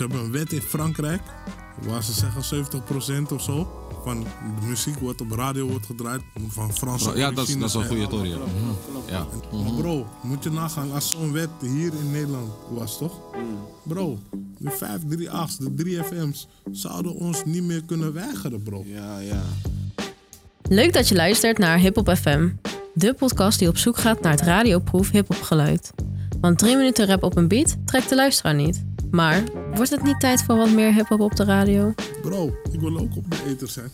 ze hebben een wet in Frankrijk. Waar ze zeggen 70% of zo van de muziek wat op radio wordt gedraaid. Van Franse Ja, dat is, dat is een goede tory. Ja. Ja. Maar bro, moet je nagaan als zo'n wet hier in Nederland was, toch? Bro, de 538's, de 3FM's zouden ons niet meer kunnen weigeren, bro. Ja, ja. Leuk dat je luistert naar Hip Hop FM, de podcast die op zoek gaat naar het radioproef hip-hop geluid. Want drie minuten rap op een beat trekt de luisteraar niet. Maar wordt het niet tijd voor wat meer hip-hop op de radio? Bro, ik wil ook op de ether zijn.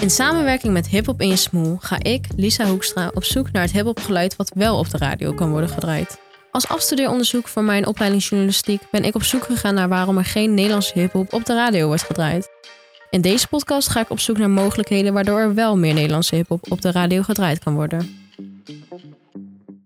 In samenwerking met Hip Hop in je smoel ga ik, Lisa Hoekstra, op zoek naar het hip-hop geluid wat wel op de radio kan worden gedraaid. Als afstudeeronderzoek voor mijn opleiding journalistiek ben ik op zoek gegaan naar waarom er geen Nederlandse hip-hop op de radio wordt gedraaid. In deze podcast ga ik op zoek naar mogelijkheden waardoor er wel meer Nederlandse hip-hop op de radio gedraaid kan worden.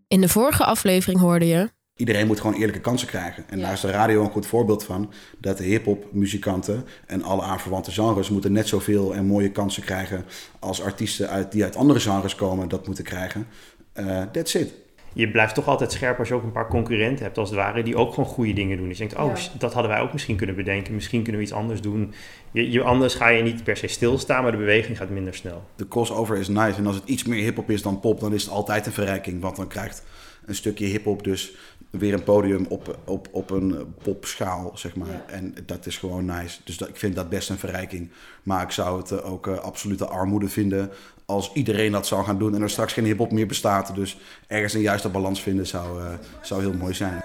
In de vorige aflevering hoorde je. Iedereen moet gewoon eerlijke kansen krijgen. En daar is de radio een goed voorbeeld van. Dat de hip-hop muzikanten en alle aanverwante genres moeten net zoveel en mooie kansen krijgen als artiesten uit, die uit andere genres komen dat moeten krijgen. Eh that's it. je blijft toch altijd scherp als je ook een paar concurrenten hebt, als het ware, die ook gewoon goede dingen doen. Dus je denkt, oh, dat hadden wij ook misschien kunnen bedenken. Misschien kunnen we iets anders doen. Je, je, anders ga je niet per se stilstaan, maar de beweging gaat minder snel. De crossover is nice. En als het iets meer hip-hop is dan pop, dan is het altijd een verrijking. Want dan krijgt een stukje hip-hop dus weer een podium op, op, op een popschaal, zeg maar. En dat is gewoon nice. Dus dat, ik vind dat best een verrijking. Maar ik zou het eh, ook eh, absolute armoede vinden als iedereen dat zou gaan doen en er straks geen hip-hop meer bestaat. Dus ergens een juiste balans vinden zou, eh, zou heel mooi zijn.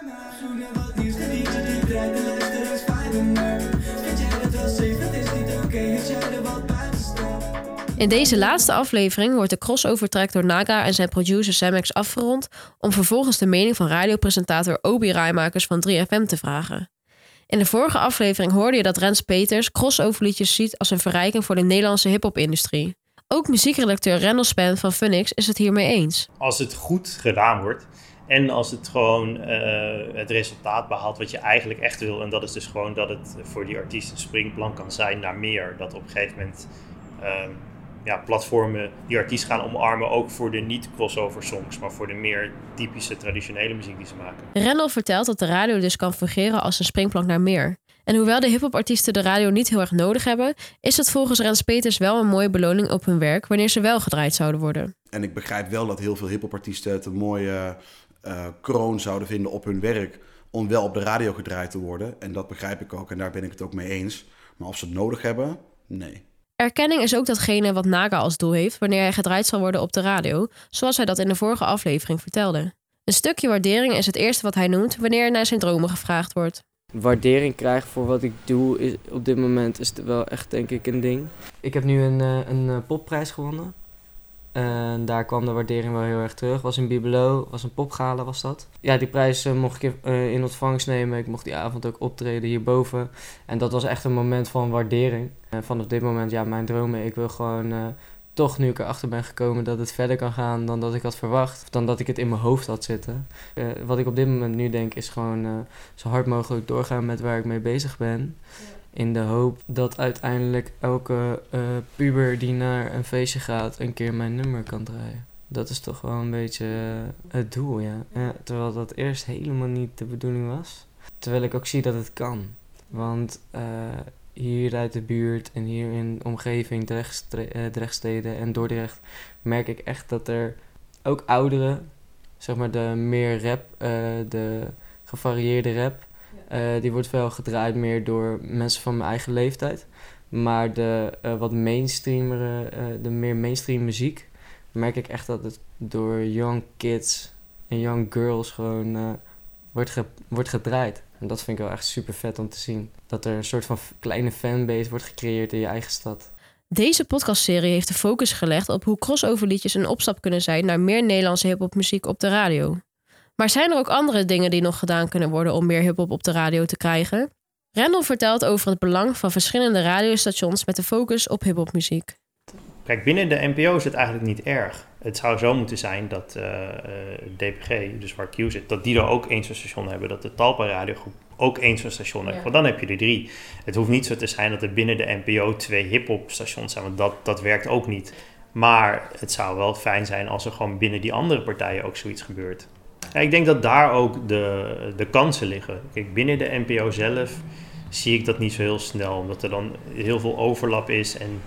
In deze laatste aflevering wordt de crossover track door Naga en zijn producer Samex afgerond om vervolgens de mening van radiopresentator Obi Rijmakers van 3FM te vragen. In de vorige aflevering hoorde je dat Rens Peters crossoverliedjes ziet als een verrijking voor de Nederlandse hip-hop-industrie. Ook muziekredacteur Randall Span van Funix is het hiermee eens. Als het goed gedaan wordt en als het gewoon eh, het resultaat behaalt wat je eigenlijk echt wil, en dat is dus gewoon dat het voor die artiest een springplank kan zijn naar meer. Dat op een gegeven moment ehm, ja, platformen die artiest gaan omarmen, ook voor de niet-crossover songs, maar voor de meer typische traditionele muziek die ze maken. Randall vertelt dat de radio dus kan fungeren als een springplank naar meer. En hoewel de hip-hop-artiesten de radio niet heel erg nodig hebben, is het volgens Rens Peters wel een mooie beloning op hun werk wanneer ze wel gedraaid zouden worden. En ik begrijp wel dat heel veel hip-hop-artiesten het een mooie eh, kroon zouden vinden op hun werk om wel op de radio gedraaid te worden. En dat begrijp ik ook en daar ben ik het ook mee eens. Maar of ze het nodig hebben, nee. Erkenning is ook datgene wat Naga als doel heeft wanneer hij gedraaid zal worden op de radio, zoals hij dat in de vorige aflevering vertelde. Een stukje waardering is het eerste wat hij noemt wanneer er naar zijn dromen gevraagd wordt. waardering krijgen voor wat ik doe is, op dit moment is het wel echt denk ik een ding. Ik heb nu een, eh, een eh, popprijs gewonnen. En daar kwam de waardering wel heel erg terug. Was in Bibelo, was een popgala was dat. Ja, die prijs eh, mocht ik eh, in ontvangst nemen. Ik mocht die avond ook optreden hierboven. En dat was echt een moment van waardering. Vanaf dit moment, ja, mijn dromen. Ik wil gewoon eh, toch, nu ik erachter ben gekomen, dat het verder kan gaan dan dat ik had verwacht. Of dan dat ik het in mijn hoofd had zitten. Wat ik op dit moment nu denk is gewoon zo hard mogelijk doorgaan met waar ik mee bezig ben. In de hoop dat uiteindelijk elke eh, puber die naar een feestje gaat een keer mijn nummer kan draaien. Dat is toch wel een beetje eh, het doel, ja. Terwijl dat eerst helemaal niet de bedoeling was. Terwijl ik ook zie dat het kan. Want eh, hier uit de buurt en hier in de omgeving, Drechtsteden en Dordrecht, merk ik echt dat er ook ouderen, zeg maar de meer rap, de gevarieerde rap, eh, die wordt wel gedraaid meer door mensen van mijn eigen leeftijd. Maar de eh, wat mainstreamere, eh, de meer mainstream muziek, merk ik echt dat het door young kids en young girls gewoon wordt, wordt gedraaid. En dat vind ik wel echt super vet om te zien. Dat er een soort van kleine fanbase wordt gecreëerd in je eigen stad. Deze podcastserie heeft de focus gelegd op hoe crossoverliedjes een opstap kunnen zijn naar meer Nederlandse hip-hopmuziek op de radio. Maar zijn er ook andere dingen die nog gedaan kunnen worden om meer hip-hop op de radio te krijgen? Randall vertelt over het belang van verschillende radiostations met de focus op hip-hopmuziek. Kijk, binnen de NPO is het eigenlijk niet erg. Het zou zo moeten zijn dat eh, eh, DPG, dus waar Q zit, dat die er ook één zo'n station hebben. Dat de Talpa radiogroep ook één zo'n station heeft. Ja. Want dan heb je er drie. Het hoeft niet zo te zijn dat er binnen de NPO twee hip-hop stations zijn, want dat, dat werkt ook niet. Maar het zou wel fijn zijn als er gewoon binnen die andere partijen ook zoiets gebeurt. Ja, ik denk dat daar ook de, de kansen liggen. Kijk, binnen de NPO zelf zie ik dat niet zo heel snel. Omdat er dan heel veel overlap is. En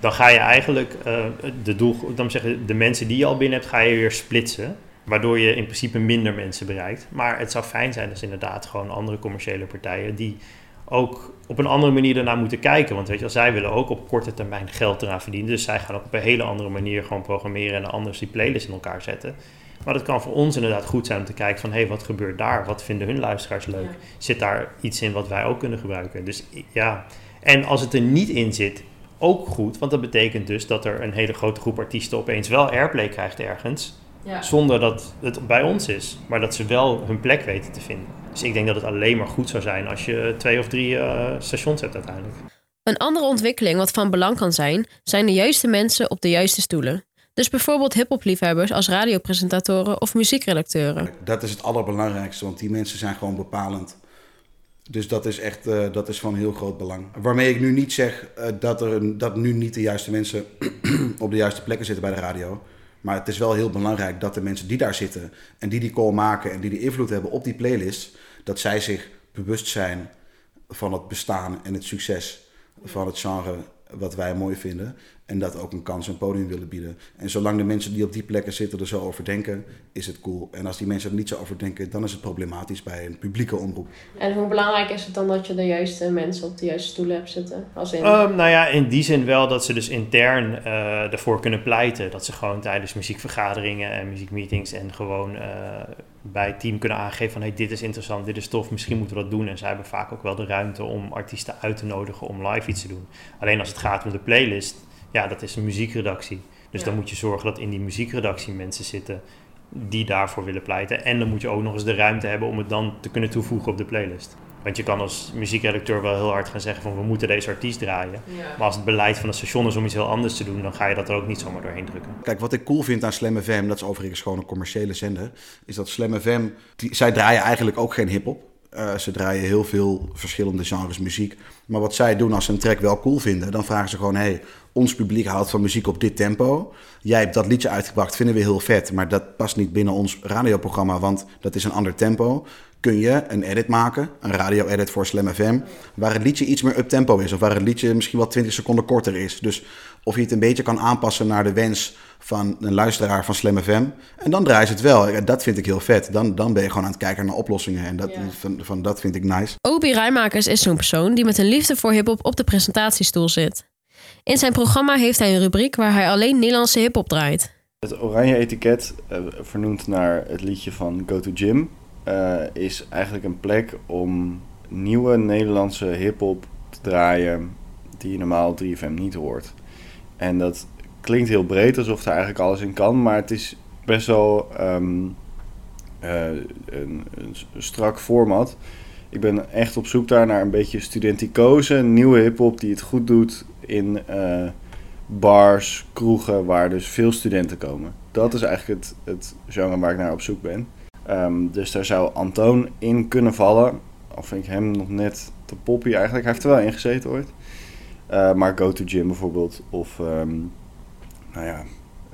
dan ga je eigenlijk uh, de, doel, dan zeggen, de mensen die je al binnen hebt, ga je weer splitsen. Waardoor je in principe minder mensen bereikt. Maar het zou fijn zijn als inderdaad gewoon andere commerciële partijen die ook op een andere manier daarna moeten kijken. Want weet je, zij willen ook op korte termijn geld eraan verdienen. Dus zij gaan ook op een hele andere manier gewoon programmeren en anders die playlist in elkaar zetten. Maar het kan voor ons inderdaad goed zijn om te kijken van... hé, hey, wat gebeurt daar? Wat vinden hun luisteraars leuk? Zit daar iets in wat wij ook kunnen gebruiken? Dus ja, en als het er niet in zit, ook goed. Want dat betekent dus dat er een hele grote groep artiesten opeens wel airplay krijgt ergens... Ja. Zonder dat het bij ons is, maar dat ze wel hun plek weten te vinden. Dus ik denk dat het alleen maar goed zou zijn als je twee of drie uh, stations hebt uiteindelijk. Een andere ontwikkeling wat van belang kan zijn, zijn de juiste mensen op de juiste stoelen. Dus bijvoorbeeld hip-hop-liefhebbers als radiopresentatoren of muziekredacteuren. Dat is het allerbelangrijkste, want die mensen zijn gewoon bepalend. Dus dat is echt uh, dat is van heel groot belang. Waarmee ik nu niet zeg uh, dat, er, dat nu niet de juiste mensen op de juiste plekken zitten bij de radio. Maar het is wel heel belangrijk dat de mensen die daar zitten en die die call maken en die die invloed hebben op die playlist, dat zij zich bewust zijn van het bestaan en het succes van het genre wat wij mooi vinden. En dat ook een kans en podium willen bieden. En zolang de mensen die op die plekken zitten er zo over denken, is het cool. En als die mensen er niet zo over denken, dan is het problematisch bij een publieke omroep. En hoe belangrijk is het dan dat je de juiste mensen op de juiste stoelen hebt zitten? Als in... Um, nou ja, in die zin wel dat ze dus intern uh, ervoor kunnen pleiten. Dat ze gewoon tijdens muziekvergaderingen en muziekmeetings en gewoon uh, bij het team kunnen aangeven van hey, dit is interessant, dit is tof, misschien moeten we dat doen. En zij hebben vaak ook wel de ruimte om artiesten uit te nodigen om live iets te doen. Alleen als het gaat om de playlist, ja, dat is een muziekredactie. Dus dan moet je zorgen dat in die muziekredactie mensen zitten die daarvoor willen pleiten. En dan moet je ook nog eens de ruimte hebben om het dan te kunnen toevoegen op de playlist. Want je kan als muziekredacteur wel heel hard gaan zeggen van we moeten deze artiest draaien. Maar als het beleid van het station is om iets heel anders te doen, dan ga je dat er ook niet zomaar doorheen drukken. Kijk, wat ik cool vind aan Slam FM, dat is overigens gewoon een commerciële zender, is dat Slam FM, die, zij draaien eigenlijk ook geen hip-hop. Uh, ze draaien heel veel verschillende genres muziek. Maar wat zij doen als ze een track wel cool vinden, dan vragen ze gewoon: hey, ons publiek houdt van muziek op dit tempo. Jij hebt dat liedje uitgebracht, vinden we heel vet, maar dat past niet binnen ons radioprogramma, want dat is een ander tempo. Kun je een edit maken, een radio-edit voor Slam FM, waar het liedje iets meer up-tempo is, of waar het liedje misschien wel 20 seconden korter is. Dus of je het een beetje kan aanpassen naar de wens van een luisteraar van Slam FM. En dan draait het wel. Dat vind ik heel vet. Dan, dan ben je gewoon aan het kijken naar oplossingen. En dat, van, van, dat vind ik nice. Obi Rijmakers is zo'n persoon die met een liefde voor hiphop op de presentatiestoel zit. In zijn programma heeft hij een rubriek waar hij alleen Nederlandse hip-hop draait. Het oranje etiket, uh, vernoemd naar het liedje van Go to Gym, uh, is eigenlijk een plek om nieuwe Nederlandse hip-hop te draaien die je normaal 3FM niet hoort. En dat klinkt heel breed, alsof er eigenlijk alles in kan, maar het is best wel um, uh, een, strak format. Ik ben echt op zoek daar naar een beetje studenticose, nieuwe hip-hop die het goed doet in uh, bars, kroegen, waar dus veel studenten komen. Dat is eigenlijk het, het genre waar ik naar op zoek ben. Um, dus daar zou Antoon in kunnen vallen. Al vind ik hem nog net te poppy eigenlijk. Hij heeft er wel in gezeten ooit. Uh, maar Go to Gym bijvoorbeeld. Of, um, nou ja,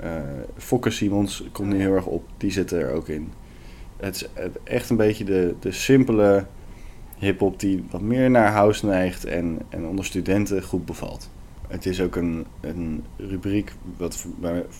uh, Fokker Simons komt nu heel erg op. Die zit er ook in. Het is echt een beetje de, de simpele hip-hop die wat meer naar house neigt en, en onder studenten goed bevalt. Het is ook een, een rubriek wat,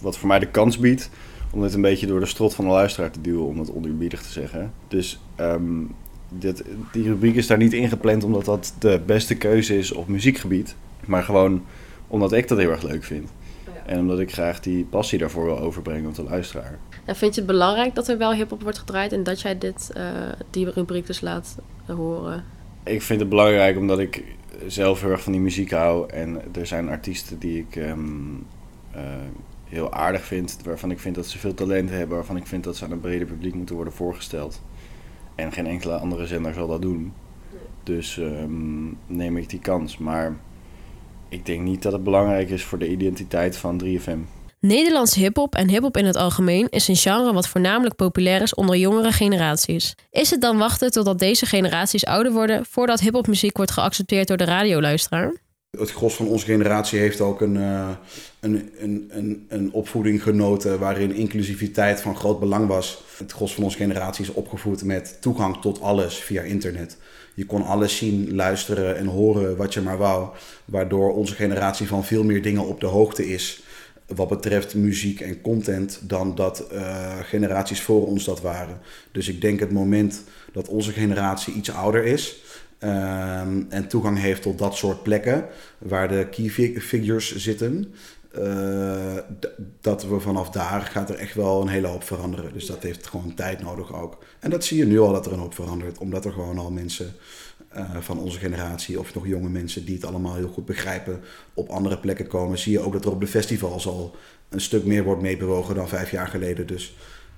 wat voor mij de kans biedt om het een beetje door de strot van de luisteraar te duwen, om het oneerbiedig te zeggen. Dus um, dit, die rubriek is daar niet ingepland omdat dat de beste keuze is op muziekgebied, maar gewoon omdat ik dat heel erg leuk vind. Ja. En omdat ik graag die passie daarvoor wil overbrengen op de luisteraar. En vind je het belangrijk dat er wel hip-hop wordt gedraaid en dat jij dit, uh, die rubriek dus laat horen? Ik vind het belangrijk omdat ik zelf heel erg van die muziek hou. En er zijn artiesten die ik um, uh, heel aardig vind. Waarvan ik vind dat ze veel talent hebben. Waarvan ik vind dat ze aan een breder publiek moeten worden voorgesteld. En geen enkele andere zender zal dat doen. Dus um, neem ik die kans. Maar ik denk niet dat het belangrijk is voor de identiteit van 3FM. Nederlandse hip-hop en hip-hop in het algemeen is een genre wat voornamelijk populair is onder jongere generaties. Is het dan wachten totdat deze generaties ouder worden voordat hip-hopmuziek wordt geaccepteerd door de radioluisteraar? Het gros van onze generatie heeft ook een, uh, een, een, een, een opvoeding genoten waarin inclusiviteit van groot belang was. Het gros van onze generatie is opgevoed met toegang tot alles via internet. Je kon alles zien, luisteren en horen wat je maar wou. Waardoor onze generatie van veel meer dingen op de hoogte is wat betreft muziek en content dan dat uh, generaties voor ons dat waren. Dus ik denk het moment dat onze generatie iets ouder is um, en toegang heeft tot dat soort plekken waar de key figures zitten, uh, dat we vanaf daar gaat er echt wel een hele hoop veranderen. Dus dat heeft gewoon tijd nodig ook. En dat zie je nu al dat er een hoop verandert, omdat er gewoon al mensen uh, van onze generatie of nog jonge mensen die het allemaal heel goed begrijpen op andere plekken komen. Zie je ook dat er op de festivals al een stuk meer wordt meebewogen dan vijf jaar geleden. Dus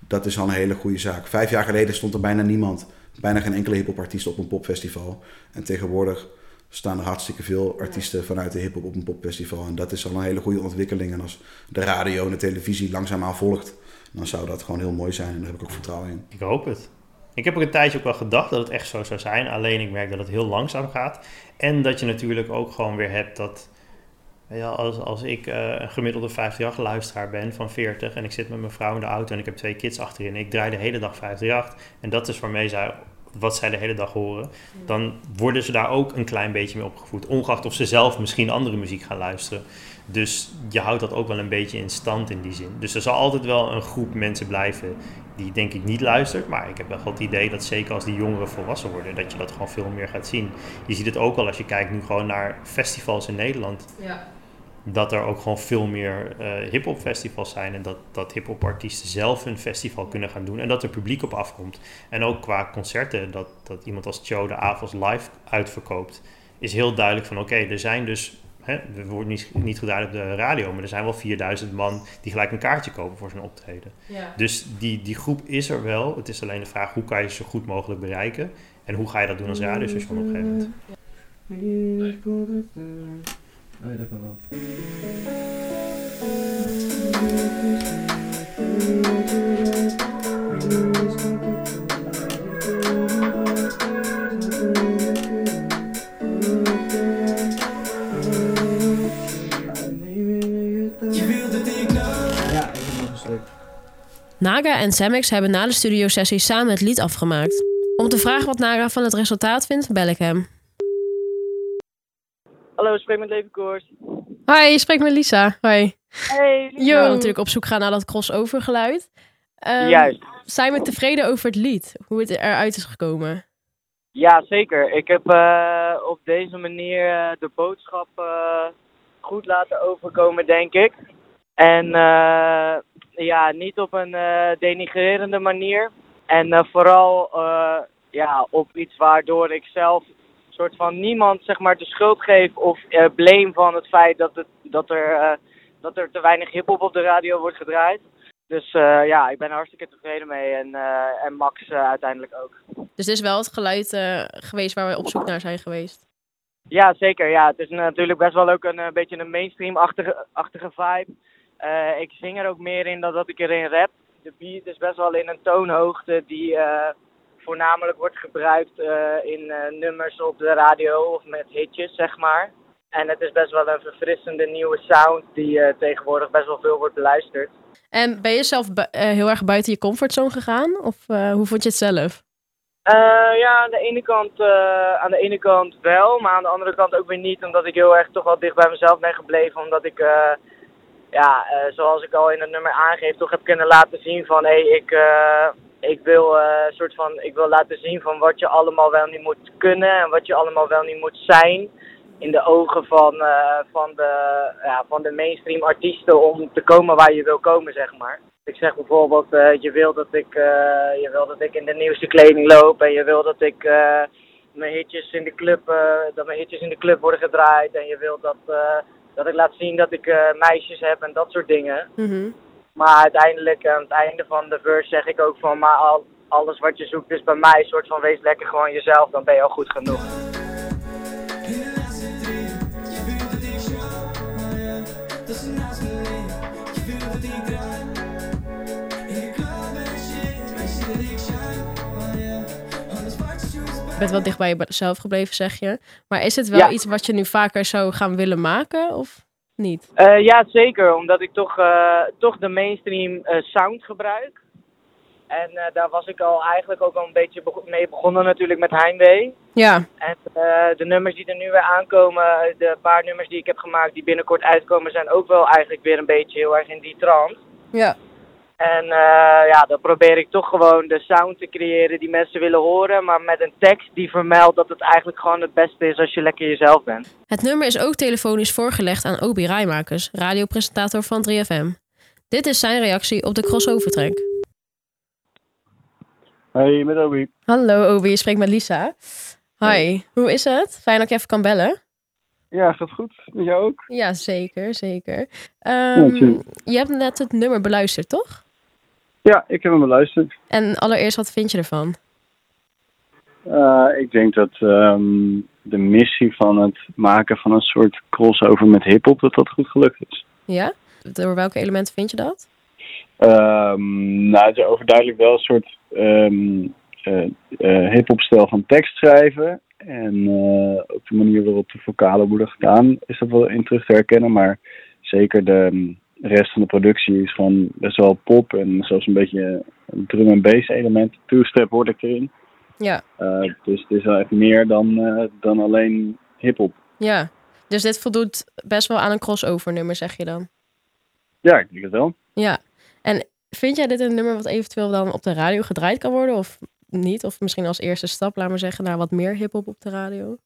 dat is al een hele goede zaak. Vijf jaar geleden stond er bijna niemand, bijna geen enkele hiphopartiest op een popfestival. En tegenwoordig staan er hartstikke veel artiesten vanuit de hiphop op een popfestival. En dat is al een hele goede ontwikkeling. En als de radio en de televisie langzaamaan volgt, dan zou dat gewoon heel mooi zijn. En daar heb ik ook vertrouwen in. Ik hoop het. Ik heb ook een tijdje ook wel gedacht dat het echt zo zou zijn. Alleen ik merk dat het heel langzaam gaat. En dat je natuurlijk ook gewoon weer hebt dat... Ja, als, als ik uh, een gemiddelde 50 luisteraar ben van 40 en ik zit met mijn vrouw in de auto en ik heb twee kids achterin en ik draai de hele dag 538 en dat is waarmee zij wat zij de hele dag horen, dan worden ze daar ook een klein beetje mee opgevoed. Ongeacht of ze zelf misschien andere muziek gaan luisteren. Dus je houdt dat ook wel een beetje in stand in die zin. Dus er zal altijd wel een groep mensen blijven die denk ik niet luistert. Maar ik heb wel het idee dat zeker als die jongeren volwassen worden, dat je dat gewoon veel meer gaat zien. Je ziet het ook al als je kijkt nu gewoon naar festivals in Nederland. Ja dat er ook gewoon veel meer uh, hip-hop festivals zijn. En dat, dat hip-hop artiesten zelf een festival kunnen gaan doen. En dat er publiek op afkomt. En ook qua concerten, dat, dat iemand als Joe de avonds live uitverkoopt. Is heel duidelijk van oké, er zijn dus. Hè, er wordt niet, niet gedaan op de radio, maar er zijn wel 4000 man die gelijk een kaartje kopen voor zijn optreden. Ja. Dus die, die groep is er wel. Het is alleen de vraag hoe kan je ze zo goed mogelijk bereiken. En hoe ga je dat doen als radiostation op een gegeven moment. Oh ja, dat kan wel. Naga en Samex hebben na de studiosessie samen het lied afgemaakt. Om te vragen wat Naga van het resultaat vindt, bel ik hem. Hallo, ik spreek met Levenkoers. Hi, je spreekt met Lisa. Hoi. Hey, Lisa. Jo, natuurlijk op zoek gaan naar dat crossover geluid. Um, Juist. Zijn we tevreden over het lied? Hoe het eruit is gekomen? Ja, zeker. Ik heb uh, op deze manier uh, de boodschap uh, goed laten overkomen, denk ik. En ja, niet op een denigrerende manier. En vooral ja, op iets waardoor ik zelf soort van niemand zeg maar de schuld geeft of uh, blame van het feit dat, het, dat, er, uh, dat er te weinig hip-hop op de radio wordt gedraaid. Dus uh, ja, ik ben er hartstikke tevreden mee en, en Max uiteindelijk ook. Dus dit is wel het geluid geweest waar we op zoek naar zijn geweest? Ja, zeker. Ja. Het is natuurlijk best wel ook een, beetje een mainstream-achtige achtige vibe. ik zing er ook meer in dan dat ik erin rap. De beat is best wel in een toonhoogte die voornamelijk wordt gebruikt uh, in uh, nummers op de radio of met hitjes, zeg maar. En het is best wel een verfrissende nieuwe sound die uh, tegenwoordig best wel veel wordt beluisterd. En ben je zelf heel erg buiten je comfortzone gegaan? Of hoe vond je het zelf? ja, aan de, ene kant, aan de ene kant wel, maar aan de andere kant ook weer niet. Omdat ik heel erg toch wel dicht bij mezelf ben gebleven. Omdat ik, ja, zoals ik al in het nummer aangeef, toch heb kunnen laten zien van... hé, hey, ik ik wil, uh, soort van, ik wil laten zien van wat je allemaal wel niet moet kunnen en wat je allemaal wel niet moet zijn. In de ogen van, uh, van, de, ja, van de mainstream artiesten om te komen waar je wil komen, zeg maar. Ik zeg bijvoorbeeld, uh, je, wil dat ik, je wil dat ik in de nieuwste kleding loop en je wil dat ik mijn hitjes in de club, dat mijn hitjes in de club worden gedraaid en je wil dat, dat ik laat zien dat ik meisjes heb en dat soort dingen. Mm maar uiteindelijk aan het einde van de verse zeg ik ook van, maar al, alles wat je zoekt is bij mij, soort van wees lekker gewoon jezelf, dan ben je al goed genoeg. Bent wel dicht bij jezelf gebleven, zeg je. Maar is het wel Ja. iets wat je nu vaker zou gaan willen maken of niet? Eh, ja, zeker. Omdat ik toch, eh, toch de mainstream eh, sound gebruik. En daar was ik al eigenlijk ook al een beetje mee begonnen natuurlijk met Heimwee. Ja, En de nummers die er nu weer aankomen, de paar nummers die ik heb gemaakt die binnenkort uitkomen, zijn ook wel eigenlijk weer een beetje heel erg in die trant. ja. En eh, ja, dan probeer ik toch gewoon de sound te creëren die mensen willen horen, maar met een tekst die vermeldt dat het eigenlijk gewoon het beste is als je lekker jezelf bent. Het nummer is ook telefonisch voorgelegd aan Obi Rijmakers, radiopresentator van 3FM. Dit is zijn reactie op de crossover track. Hey, met Obi. Hallo Obi, je spreekt met Lisa. Hi, hoe is het? Fijn dat ik even kan bellen. Ja, gaat goed. Met jou ook? Ja, zeker, zeker. Ehm, natuurlijk. je hebt net het nummer beluisterd, toch? Ja, ik heb hem beluisterd. En allereerst, wat vind je ervan? Eh, ik denk dat ehm, de missie van het maken van een soort crossover met hip-hop, dat dat goed gelukt is. Ja? Door welke elementen vind je dat? Ehm, nou, het is overduidelijk wel een soort stijl van tekst schrijven. En ook de manier waarop de vocalen worden gedaan, is dat wel in terug te herkennen. Maar zeker de mm, rest van de productie is gewoon best wel pop en zelfs een beetje een drum en bass element. Two-step hoor ik erin. Ja, Uh, dus het is wel echt meer dan, eh, dan alleen hip-hop. ja. Dus dit voldoet best wel aan een crossover nummer, zeg je dan? Ja, ik denk het wel. Ja. En vind jij dit een nummer wat eventueel dan op de radio gedraaid kan worden of niet? Of misschien als eerste stap, laat maar zeggen, naar wat meer hip-hop op de radio?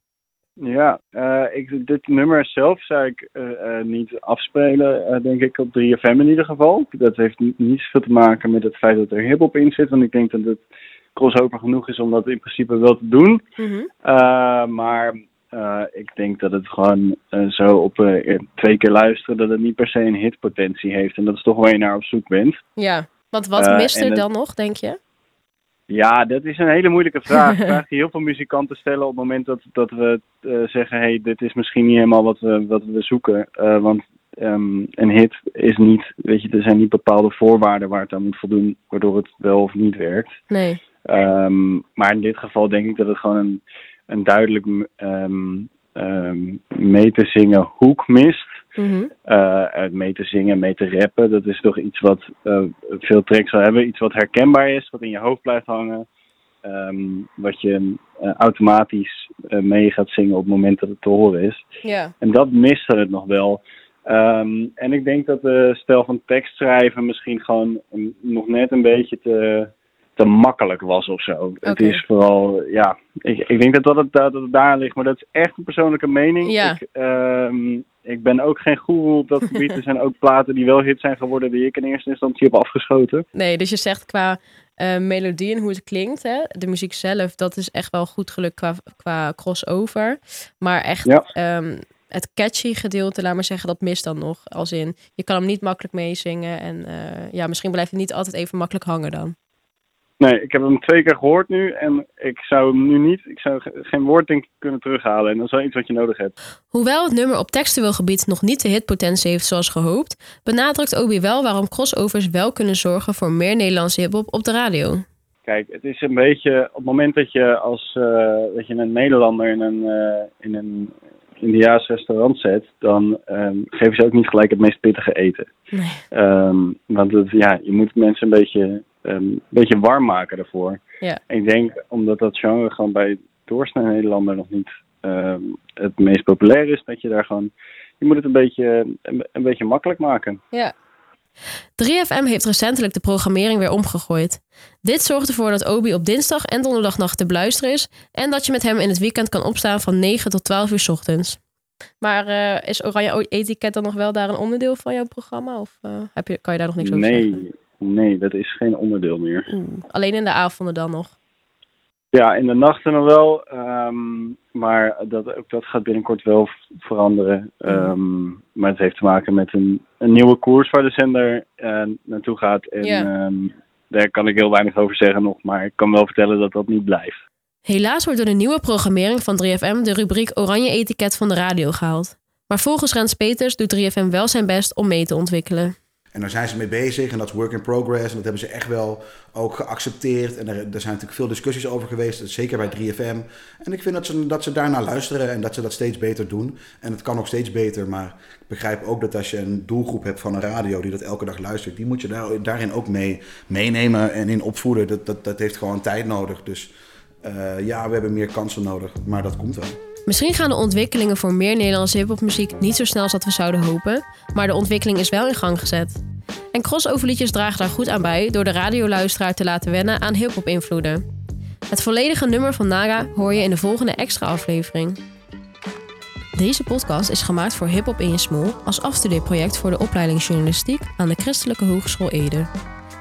Ja, eh, ik, dit nummer zelf zou ik eh, eh, niet afspelen, denk ik, op 3FM in ieder geval. Dat heeft ni- niet zoveel te maken met het feit dat er hip-hop in zit, want ik denk dat het crossover genoeg is om dat in principe wel te doen. Mhm. Maar ik denk dat het gewoon zo op twee keer luisteren, dat het niet per se een hitpotentie heeft. En dat is toch waar je naar op zoek bent. Ja. Want wat mist er het- dan nog, denk je? Ja, dat is een hele moeilijke vraag. Een vraag die heel veel muzikanten stellen op het moment dat, dat we eh, zeggen: hey, dit is misschien niet helemaal wat we, wat we zoeken. Eh, want ehm, een hit is niet, weet je, er zijn niet bepaalde voorwaarden waar het aan moet voldoen, waardoor het wel of niet werkt. Nee. Ehm, maar in dit geval denk ik dat het gewoon een, een duidelijk ehm, mee te zingen hoek mist. Mhm. Eh, mee te zingen, mee te rappen, dat is toch iets wat eh, veel tracks zal hebben. Iets wat herkenbaar is, wat in je hoofd blijft hangen. Ehm, wat je eh, automatisch mee gaat zingen op het moment dat het te horen is. Ja. En dat miste het nog wel. Ehm, en ik denk dat de stijl van tekst schrijven misschien gewoon een- nog net een beetje te, te makkelijk was of zo. Het is vooral, ja, ik, ik denk dat dat het, dat het daar ligt, maar dat is echt een persoonlijke mening. Ja. Ik, ehm, ik ben ook geen goeroe op dat gebied. er zijn ook platen die wel hit zijn geworden die ik in eerste instantie heb afgeschoten. Nee, dus je zegt qua eh, melodie en hoe het klinkt, hè, de muziek zelf, dat is echt wel goed gelukt qua, qua crossover. Maar echt Ja. ehm, het catchy gedeelte, laat maar zeggen, dat mist dan nog. Als in, je kan hem niet makkelijk meezingen en eh, ja, misschien blijft hij niet altijd even makkelijk hangen dan. Nee, ik heb hem twee keer gehoord nu en ik zou hem nu niet, ik zou ge- geen woord denk ik kunnen terughalen. En dat is wel iets wat je nodig hebt. Hoewel het nummer op textueel gebied nog niet de hitpotentie heeft zoals gehoopt, benadrukt Obi wel waarom crossovers wel kunnen zorgen voor meer Nederlandse hiphop op de radio. Kijk, het is een beetje op het moment dat je als eh, dat je een Nederlander in een, eh in een Indiaas restaurant zet, dan ehm, geven ze ook niet gelijk het meest pittige eten. Nee. Ehm, want het, ja, je moet mensen een beetje, ehm, een beetje warm maken daarvoor. Ja. En ik denk, omdat dat genre gewoon bij doorsnee Nederlander nog niet ehm, het meest populair is, dat je daar gewoon, je moet het een beetje, een, een beetje makkelijk maken. Ja. 3FM heeft recentelijk de programmering weer omgegooid. Dit zorgt ervoor dat Obi op dinsdag en donderdagnacht te beluisteren is en dat je met hem in het weekend kan opstaan van 9 tot 12 uur 's ochtends. Maar eh, is Oranje Etiket dan nog wel daar een onderdeel van jouw programma? Of eh, heb je, kan je daar nog niks over zeggen? Nee, nee, dat is geen onderdeel meer. Oeh, alleen in de avonden dan nog. Ja, in de nachten nog wel. ehm, maar dat, ook dat gaat binnenkort wel veranderen. Ehm, maar het heeft te maken met een, een nieuwe koers waar de zender eh, naartoe gaat. En ehm, daar kan ik heel weinig over zeggen nog. Maar ik kan wel vertellen dat dat niet blijft. Helaas wordt door de nieuwe programmering van 3FM de rubriek Oranje Etiket van de radio gehaald. Maar volgens Rens Peters doet 3FM wel zijn best om mee te ontwikkelen. En daar zijn ze mee bezig en dat is work in progress. En dat hebben ze echt wel ook geaccepteerd. En er, zijn natuurlijk veel discussies over geweest, zeker bij 3FM. En ik vind dat ze, dat ze daarnaar luisteren en dat ze dat steeds beter doen. En het kan nog steeds beter, maar ik begrijp ook dat als je een doelgroep hebt van een radio die dat elke dag luistert, die moet je daar, daarin ook mee meenemen en in opvoeden. Dat, dat, dat heeft gewoon tijd nodig. Dus uh, ja, we hebben meer kansen nodig, maar dat komt wel. Misschien gaan de ontwikkelingen voor meer Nederlandse hiphopmuziek niet zo snel als dat we zouden hopen, maar de ontwikkeling is wel in gang gezet. En crossoverliedjes dragen daar goed aan bij door de radioluisteraar te laten wennen aan hiphop invloeden. Het volledige nummer van Naga hoor je in de volgende extra aflevering. Deze podcast is gemaakt voor Hip Hop in je Smol als afstudeerproject voor de opleiding journalistiek aan de Christelijke Hogeschool Ede.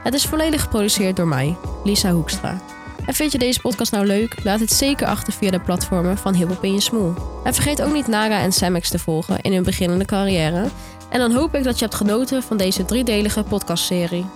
Het is volledig geproduceerd door mij, Lisa Hoekstra. En vind je deze podcast nou leuk? Laat het zeker achter via de platformen van Hip Hop in je Smoel. En vergeet ook niet Naga en Samex te volgen in hun beginnende carrière. En dan hoop ik dat je hebt genoten van deze driedelige podcastserie.